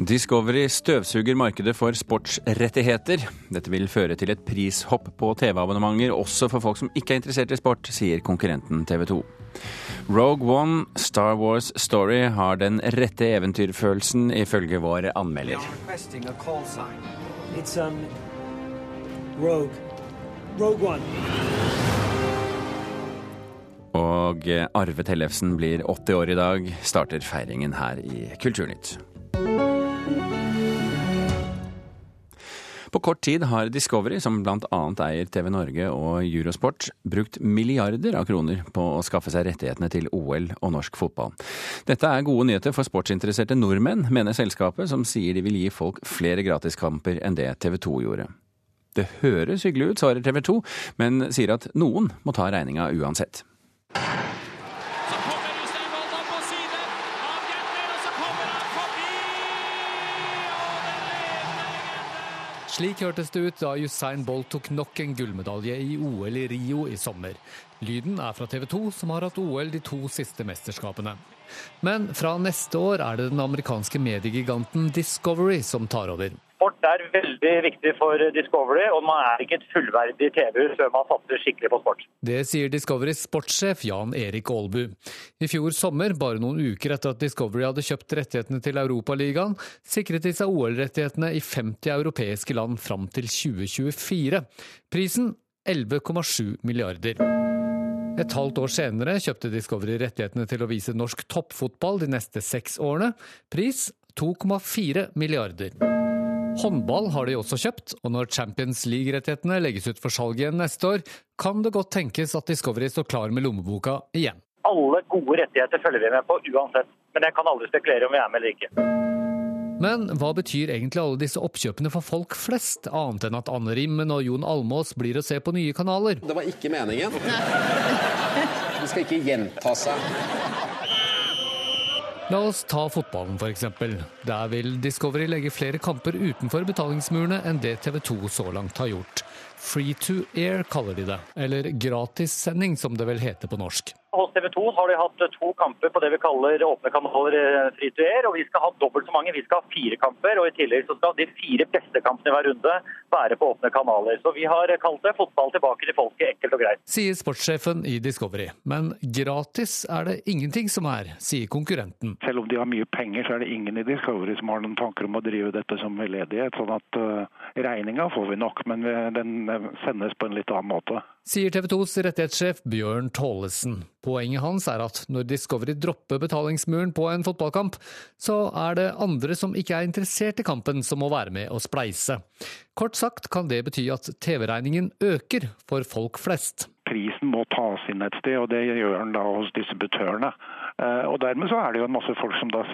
Discovery støvsuger markedet for sportsrettigheter. Dette vil føre til et prishopp på TV-abonnementer også for folk som ikke er interessert i sport, sier konkurrenten TV 2. Rogue One, Star Wars Story, har den rette eventyrfølelsen, ifølge vår anmelder. Um, Rogue. Rogue Og Arve Tellefsen blir 80 år i dag, starter feiringen her i Kulturnytt. På kort tid har Discovery, som bl.a. eier TV Norge og Eurosport, brukt milliarder av kroner på å skaffe seg rettighetene til OL og norsk fotball. Dette er gode nyheter for sportsinteresserte nordmenn, mener selskapet, som sier de vil gi folk flere gratiskamper enn det TV 2 gjorde. Det høres hyggelig ut, svarer TV 2, men sier at noen må ta regninga uansett. Slik hørtes det ut da Usain Bolt tok nok en gullmedalje i OL i Rio i sommer. Lyden er fra TV 2, som har hatt OL de to siste mesterskapene. Men fra neste år er det den amerikanske mediegiganten Discovery som tar over. Sport er veldig viktig for Discovery, og man er ikke et fullverdig TV-hus før man satser skikkelig på sport. Det sier Discoverys sportssjef Jan Erik Aalbu. I fjor sommer, bare noen uker etter at Discovery hadde kjøpt rettighetene til Europaligaen, sikret de seg OL-rettighetene i 50 europeiske land fram til 2024. Prisen 11,7 milliarder. Et halvt år senere kjøpte Discovery rettighetene til å vise norsk toppfotball de neste seks årene. Pris 2,4 milliarder. Håndball har de også kjøpt, og når Champions League-rettighetene legges ut for salg igjen neste år, kan det godt tenkes at Discovery står klar med lommeboka igjen. Alle gode rettigheter følger vi med på uansett, men jeg kan aldri spekulere om vi er med eller ikke. Men hva betyr egentlig alle disse oppkjøpene for folk flest, annet enn at Anne Rimmen og Jon Almås blir å se på nye kanaler? Det var ikke meningen. Det skal ikke gjenta seg. La oss ta fotballen f.eks. Der vil Discovery legge flere kamper utenfor betalingsmurene enn det TV 2 så langt har gjort. Free to air kaller de det, eller gratissending som det vel heter på norsk. Hos TV 2 har de hatt to kamper på det vi kaller åpne kanaler eh, free to air, og vi skal ha dobbelt så mange. Vi skal ha fire kamper, og i tillegg så skal de fire beste kampene i hver runde være på åpne kanaler. Så vi har kalt det fotball tilbake til folket, enkelt og greit. Sier sportssjefen i Discovery. Men gratis er det ingenting som er, sier konkurrenten. Selv om de har mye penger, så er det ingen i Discovery som har noen tanker om å drive dette som veldedighet. Sånn at uh, regninga får vi nok, men den sendes på en litt annen måte sier TV 2s rettighetssjef Bjørn Tålesen. Poenget hans er at når Discovery dropper betalingsmuren på en fotballkamp, så er det andre som ikke er interessert i kampen som må være med å spleise. Kort sagt kan det bety at TV-regningen øker for folk flest. Prisen må tas inn et sted, og det gjør den da hos distributørene. Eh, og Dermed så er det jo en masse folk som da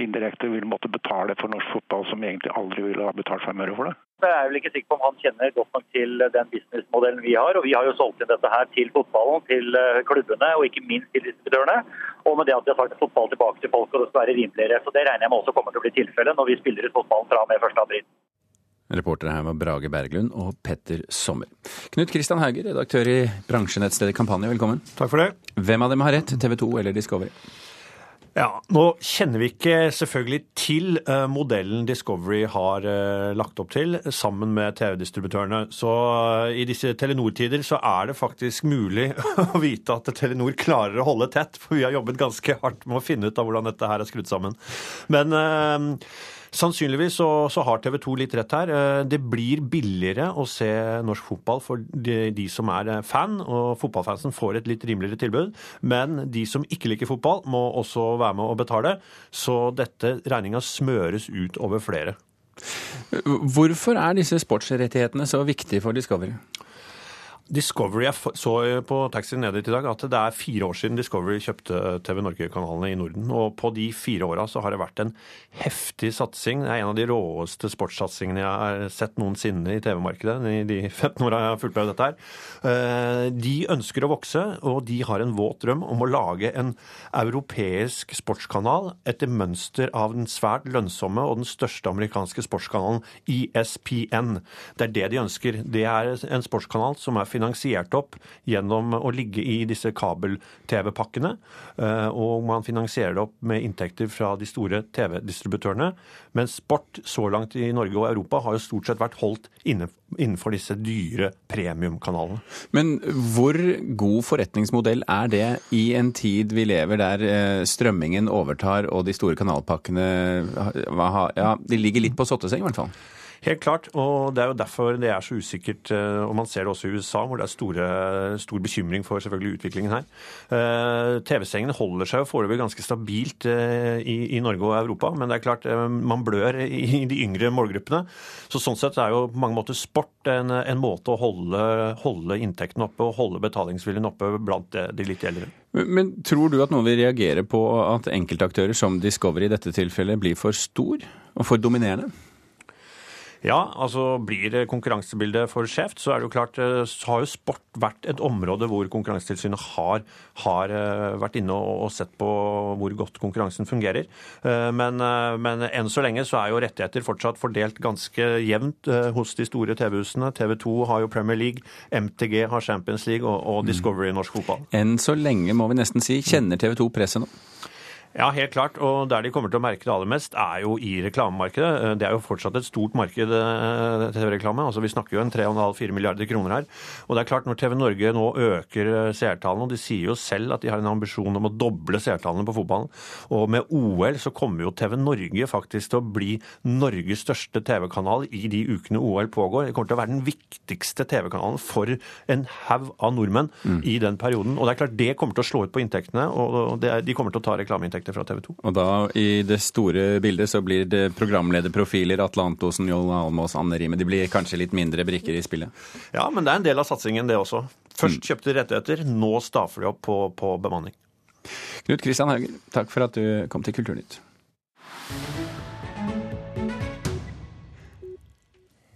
indirekte vil måtte betale for norsk fotball, som egentlig aldri ville ha betalt fem øre for det. Jeg er vel ikke sikker på om han kjenner godt nok til den businessmodellen vi har. og Vi har jo solgt inn dette her til fotballen, til eh, klubbene og ikke minst til distributørene. Og med det at vi har sagt fotball tilbake til folk og det skal være rimeligere. Så Det regner jeg med også kommer til å bli tilfellet når vi spiller ut fotballen fra og med 1. Reportere her var Brage Berglund og Petter Sommer. Knut Kristian Hauger, redaktør i bransjenettstedet Kampanje, velkommen. Takk for det. Hvem av dem har rett, TV 2 eller Discovery? Ja, Nå kjenner vi ikke selvfølgelig til uh, modellen Discovery har uh, lagt opp til sammen med TV-distributørene. Så uh, i disse Telenor-tider så er det faktisk mulig å vite at Telenor klarer å holde tett. For vi har jobbet ganske hardt med å finne ut av hvordan dette her er skrudd sammen. Men Sannsynligvis så, så har TV 2 litt rett her. Eh, det blir billigere å se norsk fotball for de, de, som er eh, fan, og fotballfansen får et litt rimeligere tilbud. Men de som ikke liker fotball, må også være med å betale. Så dette regninga smøres ut over flere. Hvorfor er disse sportsrettighetene så viktige for Discovery? Discovery, Jeg så på Taxi nede i dag at det er fire år siden Discovery kjøpte TV Norge-kanalene i Norden. Og på de fire åra så har det vært en heftig satsing. Det er en av de råeste sportssatsingene jeg har sett noensinne i TV-markedet i de 15 åra jeg har fulgt med dette her. Eh, de ønsker å vokse, og de har en våt drøm om å lage en europeisk sportskanal etter mønster av den svært lønnsomme og den største amerikanske sportskanalen ESPN. Det er det de ønsker. Det er en sportskanal som er finansiert finansiert opp gjennom å ligge i disse kabel-TV-pakkene. Eh, og man finansierer det opp med inntekter fra de store TV-distributørene. Men sport så langt i Norge og Europa har jo stort sett vært holdt innenfor disse dyre premiumkanalene. Men hvor god forretningsmodell er det i en tid vi lever der eh, strømmingen overtar og de store kanalpakkene ja, de ligger litt på sotteseng i hvert fall? Helt klart, og det er jo derfor det er så usikkert. Eh, og man ser det også i USA, hvor det er store, stor bekymring for selvfølgelig utviklingen her. Eh, TV-sengene holder seg jo foreløpig ganske stabilt eh, i, i, Norge og Europa, men det er klart man blør i de yngre målgruppene. Så sånn sett er jo på mange måter sport en, en måte å holde, holde inntektene oppe og holde betalingsviljen oppe blant de litt eldre. Men tror du at noen vil reagere på at enkeltaktører som Discovery i dette tilfellet blir for stor og for dominerende? Ja, altså blir konkurransebildet for skjevt, så er det jo klart eh, så har jo sport vært et område hvor Konkurransetilsynet har, har eh, vært inne og sett på hvor godt konkurransen fungerer. Eh, men, men, enn så lenge så er jo rettigheter fortsatt fordelt ganske jevnt hos de store TV-husene. TV 2 har jo Premier League, MTG har Champions League og, og mm. Discovery i norsk fotball. Enn så lenge, må vi nesten si. Kjenner TV 2 presset nå? Ja, helt klart. Og der de kommer til å merke det aller mest, er jo i reklamemarkedet. Eh, det er jo fortsatt et stort marked, eh, TV-reklame. Altså, vi snakker jo en 3,5-4 milliarder kroner her. Og det er klart, når TV Norge nå øker eh, seertallene, og de sier jo selv at de har en ambisjon om å doble seertallene på fotballen, og med OL så kommer jo TV Norge faktisk til å bli Norges største TV-kanal i de ukene OL pågår. Det kommer til å være den viktigste TV-kanalen for en haug av nordmenn mm. i den perioden. Og det er klart, det kommer til å slå ut på inntektene, og de kommer til å ta reklameinntekter inntekter fra TV 2. Og da, i det store bildet, så blir det programlederprofiler, Atle Antonsen, Joll Almås, Anne Rime. De blir kanskje litt mindre brikker i spillet? Ja, men det er en del av satsingen, det også. Først mm. kjøpte de rettigheter, nå stafer de opp på, på bemanning. Knut Kristian Hauger, takk for at du kom til Kulturnytt.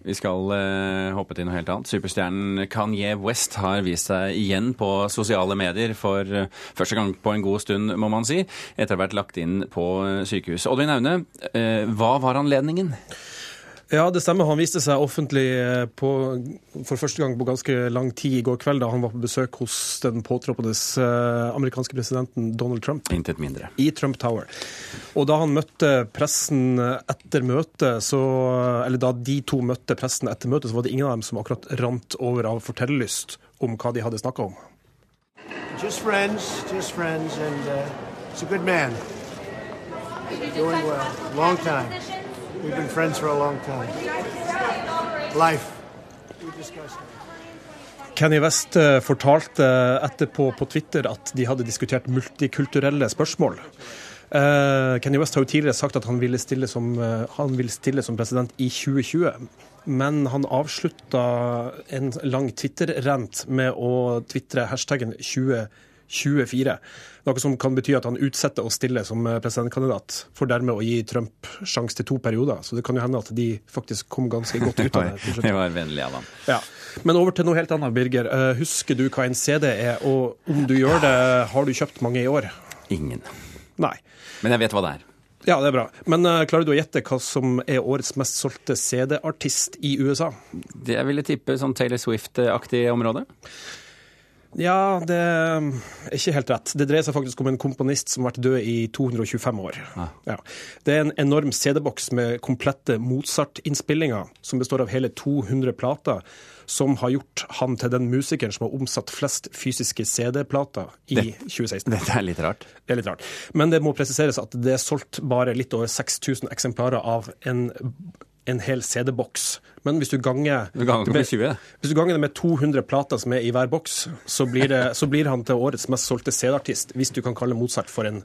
Vi skal uh, hoppe til noe helt annet. Superstjernen Kanye West har vist seg igjen på sosiale medier for uh, første gang på en god stund, må man si, etter å ha vært lagt inn på uh, sykehus. Oddvin Aune, hva var anledningen? Ja, det stemmer. Han viste seg offentlig eh, på, for første gang på ganske lang tid i går kveld, da han var på besøk hos den påtroppende eh, amerikanske presidenten Donald Trump. Intet mindre. I Trump Tower. Og da han møtte pressen etter møtet, så Eller da de to møtte pressen etter møtet, så var det ingen av dem som akkurat rant over av fortellerlyst om hva de hadde snakka om. Just friends, just friends, and uh, he's a good man. Doing well. Long time. We've been friends for a long time. Life. Kenny West eh, fortalte etterpå på Twitter at de hadde diskutert multikulturelle spørsmål. Uh, Kenny West har jo tidligere sagt at han ville stille som, han vil stille som president i 2020. Men han avslutta en lang Twitter-rent med å tvitre hashtaggen 2024. Noe som kan bety at han utsetter å stille som eh, presidentkandidat, for dermed å gi Trump sjanse til to perioder. Så det kan jo hende at de faktisk kom ganske godt ut av det. det var vennlig av ham. Ja. Men over til noe helt annet, Birger. Eh, husker du hva en CD er, og om du gjør det, har du kjøpt mange i år? Ingen. Nei. Men jeg vet hva det er. Ja, det er bra. Men uh, klarer du å gjette hva som er årets mest solgte CD-artist i USA? Det jeg ville tippe sånn Taylor Swift-aktig område? Ja, det er ikke helt rett. Det dreier seg faktisk om en komponist som har vært død i 225 år. Ah. Ja. Det er en enorm CD-boks med komplette Mozart-innspillinger, som består av hele 200 plater, som har gjort han til den musikeren som har omsatt flest fysiske CD-plater i det, 2016. Dette er litt rart. Det er litt rart. Men det må presiseres at det er solgt bare litt over 6000 eksemplarer av en en hel CD-boks. Men hvis du ganger, du ganger med, hvis du ganger det med 200 plater som er i hver boks, så blir, det, så blir han til årets mest solgte CD-artist, hvis du kan kalle Mozart for en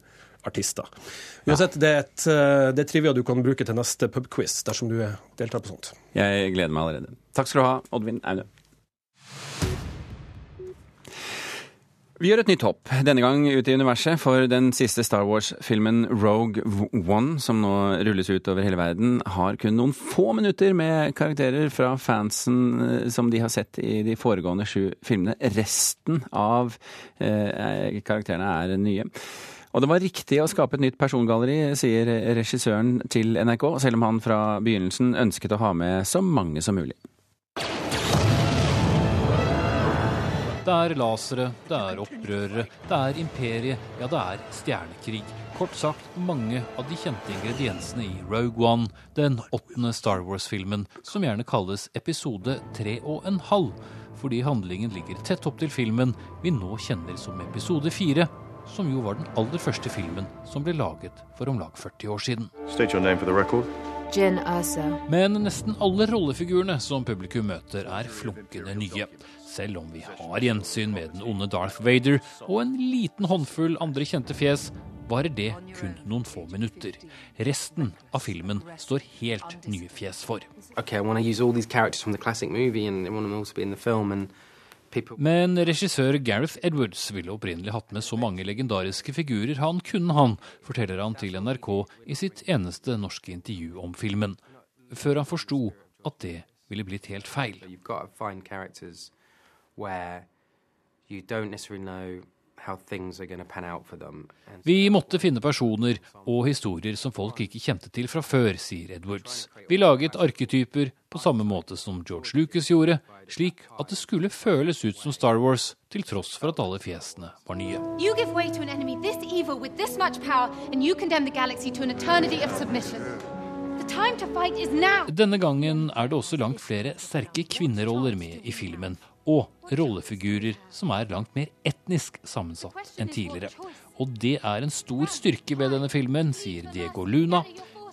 artist. Uansett, ja. det, er et, eh, det er trivia du kan bruke til neste pubquiz dersom du deltar på sånt. Jeg gleder meg allerede. Takk skal du ha, Oddvin Aune. Vi gjør et nytt hopp, denne gang ut i universet, for den siste Star Wars-filmen Rogue One, som nå rulles ut over hele verden, har kun noen få minutter med karakterer fra fansen eh, som de har sett i de foregående sju filmene. Resten av eh, karakterene er nye. Og det var riktig å skape et nytt persongalleri, sier regissøren til NRK, selv om han fra begynnelsen ønsket å ha med så mange som mulig. Det er lasere, det er opprørere, det er imperiet, ja, det er stjernekrig. Kort sagt mange av de kjente ingrediensene i Rogue One, den åttende Star Wars-filmen, som gjerne kalles episode tre og en halv, fordi handlingen ligger tett opp til filmen vi nå kjenner som episode fire, som jo var den aller første filmen som ble laget for om lag 40 år siden. Men nesten alle rollefigurene som publikum møter, er flunkende nye. Selv om vi har gjensyn med den onde Darth Vader og en liten håndfull andre kjente fjes, varer det kun noen få minutter. Resten av filmen står helt nye fjes for. Okay, I want to use all these characters from the classic movie and I want them all to be in the film and people Men regissør Gareth Edwards ville opprinnelig hatt med så mange legendariske figurer han kunne han, forteller han til NRK i sitt eneste norske intervju om filmen, før han forsto at det ville blitt helt feil. Vi måtte finne personer og historier som folk ikke kjente til fra før, sier Edwards. Vi laget arketyper på samme måte som George Lucas gjorde, slik at det skulle føles ut som Star Wars, til tross for at alle fjesene var nye. You give way to an enemy this evil with this much power, and you condemn the galaxy to an eternity of submission. The time to fight is now. Denne gangen er det også langt flere sterke kvinneroller med i filmen, og rollefigurer som er langt mer etnisk sammensatt enn tidligere. Og det er en stor styrke ved denne filmen, sier Diego Luna,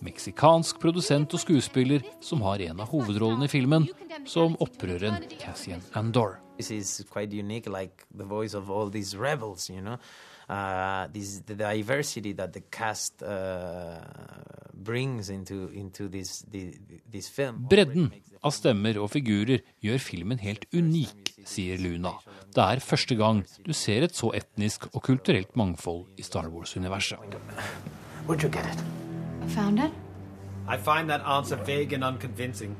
meksikansk produsent og skuespiller som har en av hovedrollene i filmen, som opprøreren Cassian Andor. This is quite unique, like the voice of all these rebels, you know. Uh, this, the diversity that the cast uh, brings into into this the, this film. Bredden av stemmer og figurer gjør filmen helt unik, sier Luna. Det er første gang du ser et så etnisk og kulturelt mangfold i Star Wars-universet. Where'd you get it? I found it. I find that answer vague and unconvincing.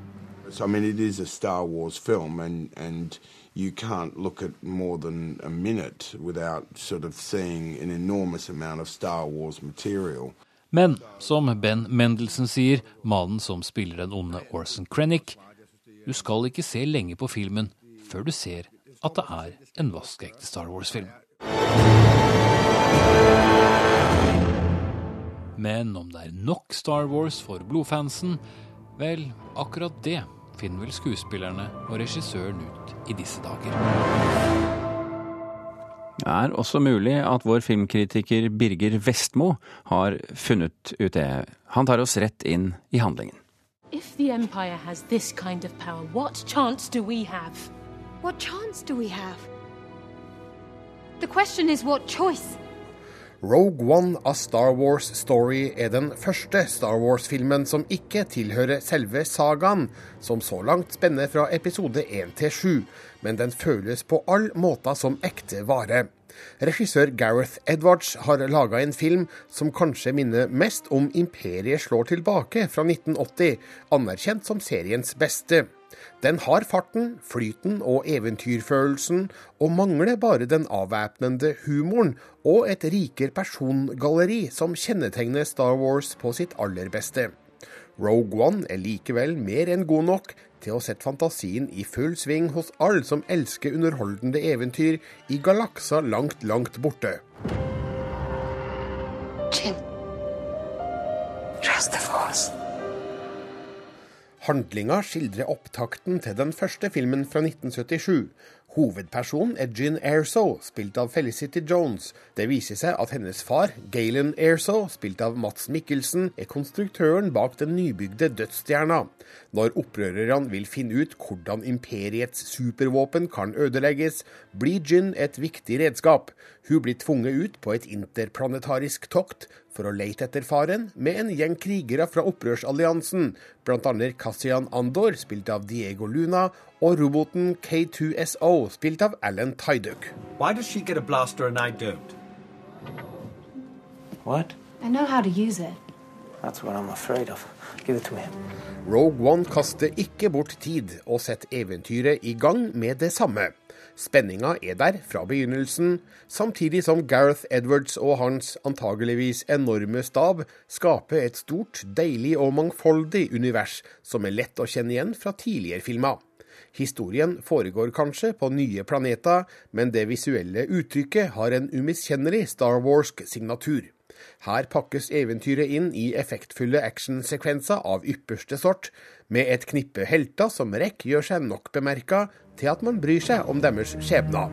So, I mean, it is a Star Wars film, and, and you can't look at more than a minute without sort of seeing an enormous amount of Star Wars material. Men som Ben Mendelsen sier, mannen som spiller den onde Orson Krennic, du skal ikke se lenge på filmen før du ser at det er en vaskeekte Star Wars-film. Men om det er nok Star Wars for blodfansen, vel, akkurat det finner vel skuespillerne og regissøren ut i disse dager. Det er også mulig at vår filmkritiker Birger Vestmo har funnet ut det. Han tar oss rett inn i handlingen. If the Empire has this kind of power, what chance do we have? What chance do we have? The question is what choice? Rogue One av Star Wars Story er den første Star Wars-filmen som ikke tilhører selve sagaen, som så langt spenner fra episode 1 til 7, men den føles på all måte som ekte vare. Regissør Gareth Edwards har laga en film som kanskje minner mest om Imperiet slår tilbake fra 1980, anerkjent som seriens beste. Den har farten, flyten og eventyrfølelsen, og mangler bare den avvæpnende humoren og et rikere persongalleri som kjennetegner Star Wars på sitt aller beste. Rogue One er likevel mer enn god nok til å sette fantasien i full sving hos alle som elsker underholdende eventyr i galakser langt, langt borte. Handlinga skildrer opptakten til den første filmen fra 1977. Hovedpersonen er Gin Erso, spilt av Felicity Jones. Det viser seg at hennes far, Galen Erso, spilt av Mats Mikkelsen, er konstruktøren bak den nybygde dødsstjerna. Når opprørerne vil finne ut hvordan imperiets supervåpen kan ødelegges, blir Gin et viktig redskap. Hun blir tvunget ut på et interplanetarisk tokt for å lete etter faren med en gjeng krigere fra opprørsalliansen, bl.a. Cassian Andor, spilt av Diego Luna, og roboten K2SO, spilt av Alan Tyduck. Why does she get a blaster and I don't? What? I know how to use it. That's what I'm afraid of. Give it to him. Rogue One kaster ikke bort tid og setter eventyret i gang med det samme. Spenninga er der fra begynnelsen, samtidig som Gareth Edwards og hans antageligvis enorme stab skaper et stort, deilig og mangfoldig univers som er lett å kjenne igjen fra tidligere filmer. Historien foregår kanskje på nye planeter, men det visuelle uttrykket har en umiskjennelig Star Warsk signatur. Her pakkes eventyret inn i effektfulle actionsekvenser av ypperste sort, med et knippe helter som rekk gjør seg nok bemerka til at man bryr seg om deres skjebner.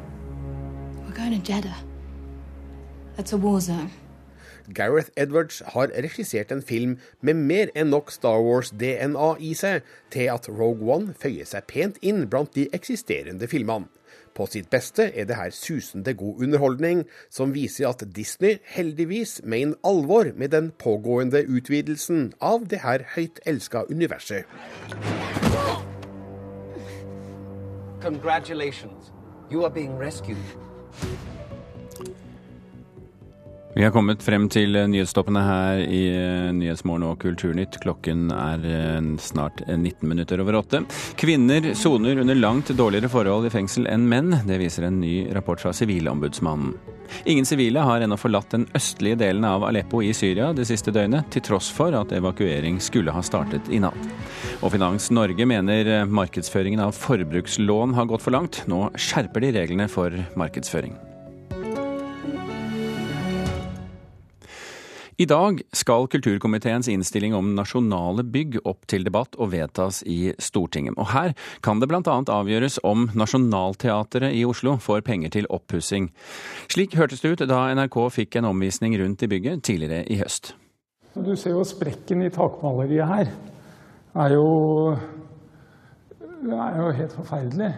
Gareth Edwards har regissert en film med mer enn nok Star Wars-DNA i seg til at Rogue One føyer seg pent inn blant de eksisterende filmene. På sitt beste er det her susende god underholdning, som viser at Disney heldigvis mener alvor med den pågående utvidelsen av det her høyt elska universet. Congratulations. You are being rescued. Vi har kommet frem til nyhetstoppene her i eh, Nyhetsmorgen og Kulturnytt. Klokken er eh, snart 19 minutter over åtte. Kvinner soner under langt dårligere forhold i fengsel enn menn. Det viser en ny rapport fra Sivilombudsmannen. Ingen sivile har ennå forlatt den østlige delen av Aleppo i Syria det siste døgnet, til tross for at evakuering skulle ha startet i natt. Og Finans Norge mener eh, markedsføringen av forbrukslån har gått for langt. Nå skjerper de reglene for markedsføring. I dag skal kulturkomiteens innstilling om nasjonale bygg opp til debatt og vedtas i Stortinget. Og her kan det bl.a. avgjøres om Nationaltheatret i Oslo får penger til oppussing. Slik hørtes det ut da NRK fikk en omvisning rundt i bygget tidligere i høst. Du ser jo sprekken i takmaleriet her. Det er jo, det er jo helt forferdelig.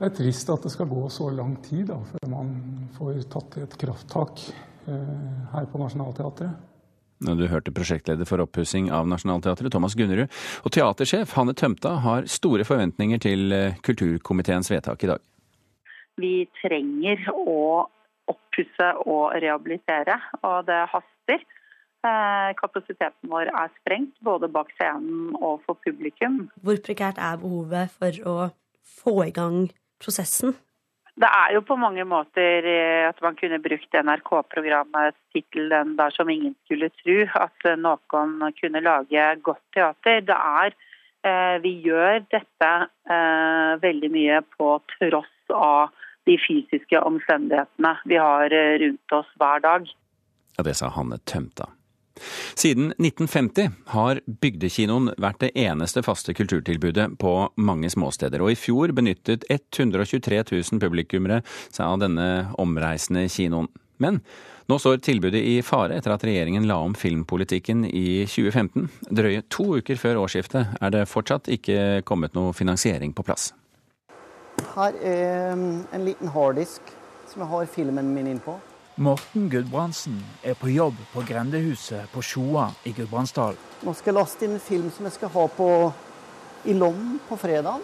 Det er trist at det skal gå så lang tid da, før man får tatt et krafttak. Eh, her på Nationaltheatret. Du hørte prosjektleder for oppussing av Nationaltheatret, Thomas Gunnerud. Og teatersjef Hanne Tømta har store forventninger til eh, kulturkomiteens vedtak i dag. Vi trenger å oppusse og rehabilitere, og det haster. Eh, kapasiteten vår er sprengt, både bak scenen og for publikum. Hvor prekært er behovet for å få i gang prosessen? Det er jo på mange måter eh, at man kunne brukt NRK-programmets tittel 'Den der som ingen skulle tru', at eh, noen kunne lage godt teater. Det er eh, Vi gjør dette veldig mye på tross av de fysiske omstendighetene vi har rundt oss hver dag. Ja, Det sa Hanne Tømta. Siden 1950 har bygdekinoen vært det eneste faste kulturtilbudet på mange småsteder, og i fjor benyttet 123 000 publikummere seg av denne omreisende kinoen. Men nå står tilbudet i fare etter at regjeringen la om filmpolitikken i 2015. Drøye to uker før årsskiftet er det fortsatt ikke kommet noe finansiering på plass. Her er en liten harddisk som jeg har filmen min inn på. Morten Gudbrandsen er på jobb på grendehuset på Sjoa i Gudbrandsdalen. Nå skal jeg laste inn en film som jeg skal ha på i Lom på fredag.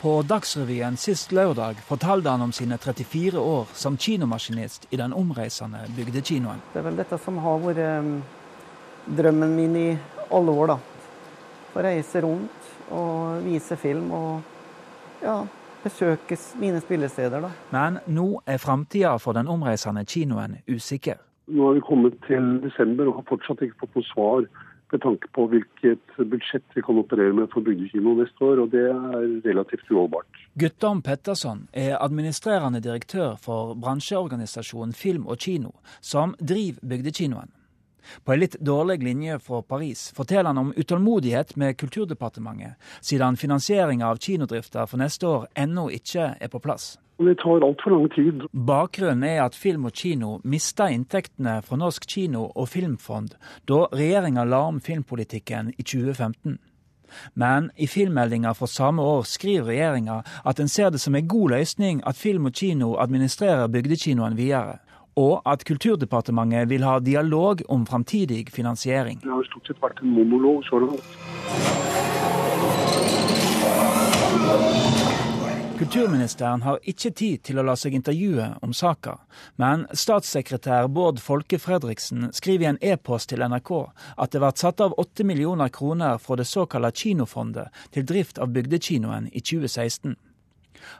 På Dagsrevyen sist lørdag fortalte han om sine 34 år som kinomaskinist i den omreisende bygdekinoen. Det er vel dette som har vært um, drømmen min i alle år, da. Å reise rundt og vise film og ja, besøke mine spillesteder. Da. Men nå er framtida for den omreisende kinoen usikker. Nå har vi kommet til desember og har fortsatt ikke fått noe svar med tanke på hvilket budsjett vi kan operere med for bygdekino neste år, og det er relativt uholdbart. Guttorm Petterson er administrerende direktør for bransjeorganisasjonen Film og Kino, som driver bygdekinoen. På en litt dårlig linje fra Paris forteller han om utålmodighet med Kulturdepartementet, siden finansieringa av kinodrifta for neste år ennå ikke er på plass. Det tar altfor lang tid. Bakgrunnen er at Film og Kino mista inntektene fra Norsk kino- og filmfond da regjeringa la om filmpolitikken i 2015. Men i filmmeldinga fra samme år skriver regjeringa at en ser det som en god løsning at Film og Kino administrerer bygdekinoen videre og at Kulturdepartementet vil ha dialog om framtidig finansiering. Det har stort sett vært en monolog så langt. Kulturministeren har ikke tid til å la seg intervjue om saka, men statssekretær Bård Folke Fredriksen skriver i en e-post til NRK at det ble satt av 8 millioner kroner fra det såkalte Kinofondet til drift av bygdekinoen i 2016.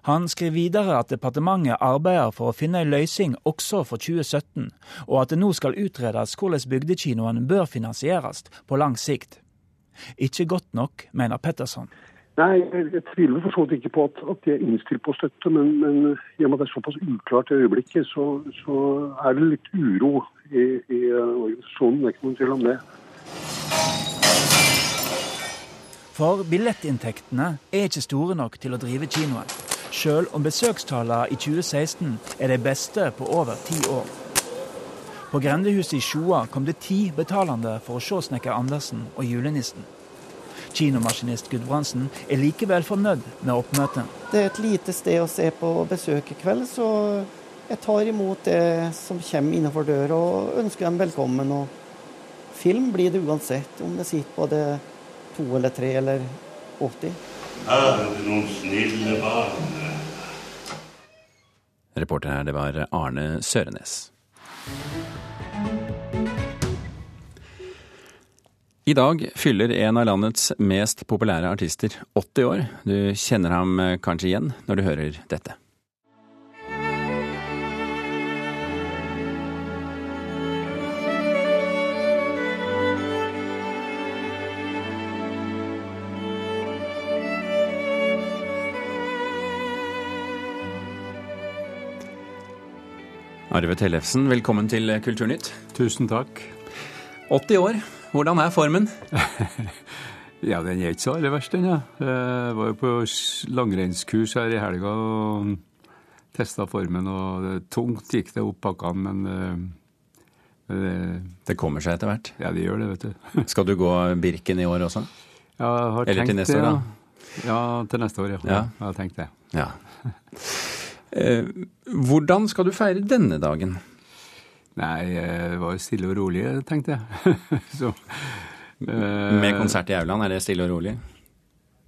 Han skriver videre at departementet arbeider for å finne en løsning også for 2017, og at det nå skal utredes hvordan bygdekinoen bør finansieres på lang sikt. Ikke godt nok, mener Petterson. Nei, jeg, tviler for så vidt ikke på at, at de er innstilt på støtte, men, men med at det er såpass uklart i øyeblikket, så, så er det litt uro i, i uh, organisasjonen. Det er ikke noen tvil om det. For billettinntektene er ikke store nok til å drive kinoen. Selv om besøkstallene i 2016 er de beste på over ti år. På grendehuset i Sjoa kom det ti betalende for å se Snekker Andersen og julenissen. Kinomaskinist Gudbrandsen er likevel fornøyd med oppmøtet. Det er et lite sted å se på besøk i kveld, så jeg tar imot det som kommer innenfor døra og ønsker dem velkommen. Og film blir det uansett, om det sitter både to eller tre eller 80. Her er det noen snille barn. Reporter her, det var Arne Sørenes. I dag fyller en av landets mest populære artister 80 år. Du kjenner ham eh, kanskje igjen når du hører dette. Arve Tellefsen, velkommen til Kulturnytt. Tusen takk. 80 år, hvordan er formen? ja, den er ikke så aller verst, den. Ja. Jeg var jo på langrennskurs her i helga og testa formen. og det, Tungt gikk det opp bakkene, men det, det kommer seg etter hvert? Ja, det gjør det, vet du. Skal du gå Birken i år også? Ja, jeg har Eller tenkt til neste det, år, ja. da? Ja, til neste år, ja. Ja. Jeg har tenkt det. Ja. Eh, hvordan skal du feire denne dagen? Nei, eh, det var jo stille og rolig, tenkte jeg. så, eh, Med konsert i aulaen, er det stille og rolig?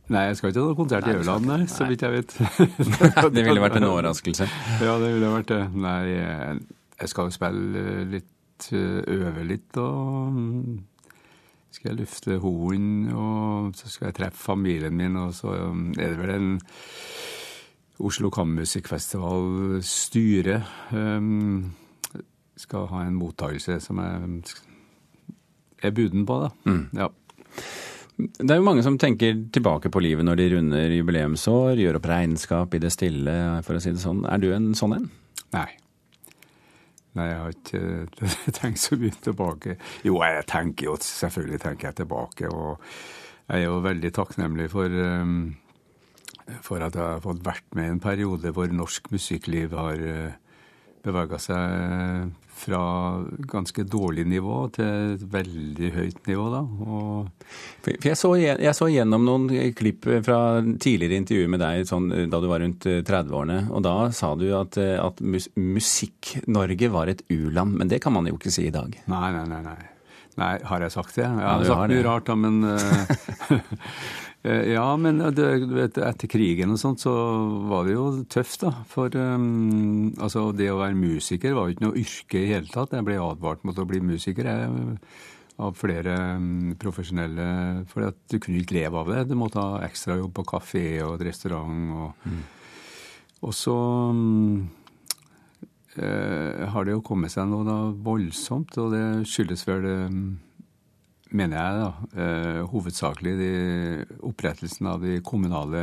Nei, jeg skal ikke ha konsert i Aurland, nei, ikke. så vidt jeg vet. Det ville vært en overraskelse. Ja, det ville vært det. Nei, jeg skal jo spille litt, øve litt, og mm, skal jeg lufte hunden, og så skal jeg treffe familien min, og så mm, er det vel en Oslo Kammermusikkfestival styre um, skal ha en mottakelse som jeg er buden på, da. Mm. Ja. Det er jo mange som tenker tilbake på livet når de runder jubileumsår, gjør opp regnskap i det stille, for å si det sånn. Er du en sånn en? Nei. Nei, jeg har ikke tenkt så mye tilbake. Jo, jeg tenker jo, selvfølgelig tenker jeg tilbake, og jeg er jo veldig takknemlig for, um, for at jeg har fått vært med i en periode hvor norsk musikkliv har bevega seg fra ganske dårlig nivå til et veldig høyt nivå, da. Og jeg så, jeg så gjennom noen klipp fra tidligere intervjuer med deg sånn, da du var rundt eh, 30-årene, og da sa du at, eh, at Musikk-Norge var et u-land, men det kan man jo ikke si i dag. Nei, nei, nei. nei. Nei, har jeg sagt det? Jeg Ja, har sagt mye rart, da, men eh, eh, Ja, men du vet, etter krigen og sånt, så var det jo tøft, da. For um, altså, det å være musiker var jo ikke noe yrke i hele tatt. Jeg ble advart mot å bli musiker jeg, av flere um, profesjonelle, for at du kunne ikke leve av det. Du måtte ha ekstrajobb på kafé og et restaurant. og... Og så um, eh, har det jo kommet seg noe da voldsomt, og det skyldes vel, eh, mener jeg, da, eh, hovedsakelig de, opprettelsen av de kommunale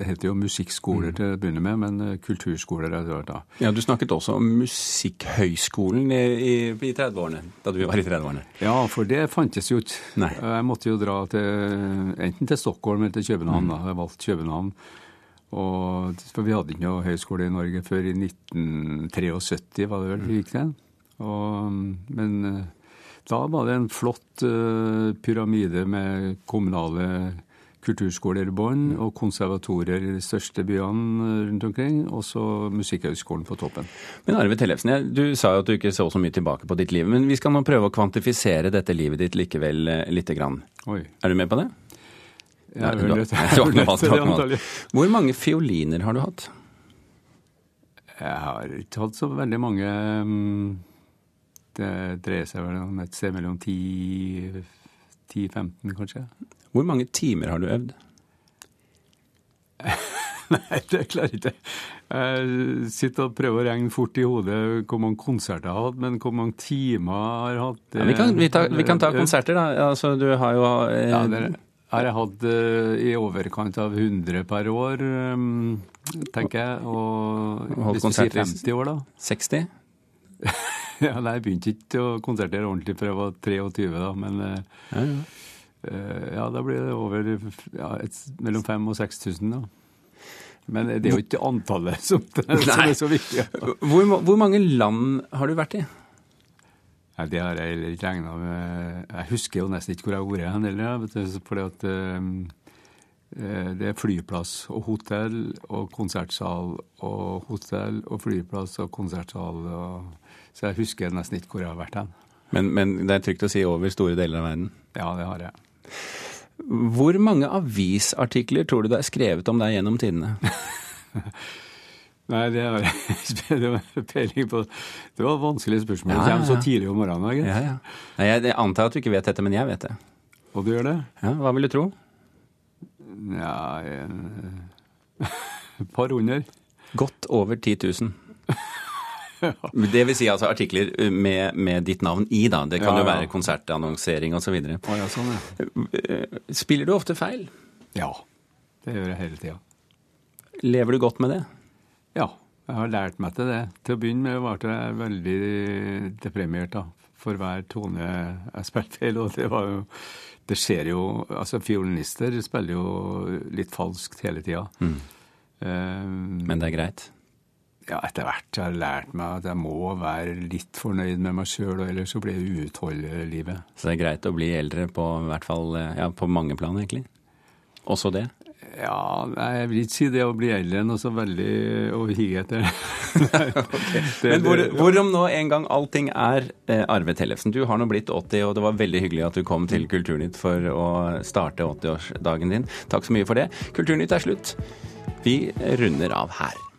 Det heter jo musikkskoler til å begynne med, men eh, kulturskoler etter hvert. da. Ja, Du snakket også om Musikkhøgskolen i, i, i 30-årene, da du var i 30-årene. Ja, for det fantes jo ikke. Nei. Jeg måtte jo dra til, enten til Stockholm eller til København. da. Jeg valgte København. Og, for vi hadde ikke noe høyskole i Norge før i 1973, var det vel Mm. gikk til. Og, men eh, da var det en flott eh, pyramide med kommunale kulturskoler i bånn og konservatorer i de største byene eh, rundt omkring, og så Musikkhøgskolen på toppen. Men Arve Tellefsen, du sa jo at du ikke så så mye tilbake på ditt liv, men vi skal nå prøve å kvantifisere dette livet ditt likevel eh, lite grann. Oi. Er du med på det? Jeg er vel nødt- har til det. Hvor mange fioliner har du hatt? Jeg har ikke hatt så veldig mange mm, Det dreier seg vel om et sted mellom 10 10-15, kanskje. Hvor mange timer har du øvd? Nei, det klarer jeg ikke. Jeg sitter og prøver å regne fort i hodet hvor mange konserter jeg har hatt, men hvor mange timer jeg har hatt Ja, vi, kan, vi, ta, vi kan ta konserter, da. Altså, du har jo eh, Ja, det, Har jeg hatt uh, i overkant av 100 per år, um, tenker jeg. Og hvis du sier 50 år, da 60? ja, nei, jeg begynte ikke å konsertere ordentlig før jeg var 23, da. Men uh, ja, ja. Uh, ja, da blir det over ja, et, mellom 5000 og 6000, da. Men det er jo ikke antallet som, som er så viktig. Hvor, hvor, mange land har du vært i? Nei, Det har jeg heller ikke regna med. Jeg husker jo nesten ikke hvor jeg har vært hen heller. Fordi at uh, det er flyplass og hotell og konsertsal og hotell og flyplass og konsertsal. Og, så jeg husker nesten ikke hvor jeg har vært hen. Men, men det er trygt å si over store deler av verden? Ja, det har jeg. Hvor mange avisartikler tror du det er skrevet om deg gjennom tidene? Nei, det har jeg peiling på. Det var et vanskelig spørsmål. Ja, ja, ja. Det kommer så tidlig om morgenen. Ja, ja. Nei, jeg antar at du ikke vet dette, men jeg vet det. Og du gjør det? Ja, Hva vil du tro? Ja, et par hundre. Godt over 10 000. Det vil si altså artikler med, med, ditt navn i, da. Det kan ja, jo være konsertannonsering osv. Oh, ja, sånn, ja. Spiller du ofte feil? Ja. Det gjør jeg hele tida. Lever du godt med det? Ja. Jeg har lært meg til det. Til å begynne med ble jeg veldig deprimert da, for hver tone jeg spilte feil. Og det var jo Det skjer jo Altså, fiolinister spiller jo litt falskt hele tida. Mm. Um, Men det er greit? ja, etter hvert har jeg lært meg at jeg må være litt fornøyd med meg sjøl, ellers så blir det uutholdelig livet. Så det er greit å bli eldre på hvert fall, ja, på mange plan, egentlig? Også det? Ja, jeg vil ikke si det å bli eldre noe så veldig å hige etter. okay. Men hvor, hvorom nå en gang allting er eh, Arve Tellefsen, du har nå blitt 80, og det var veldig hyggelig at du kom til Kulturnytt for å starte 80-årsdagen din. Takk så mye for det. Kulturnytt er slutt. Vi runder av her.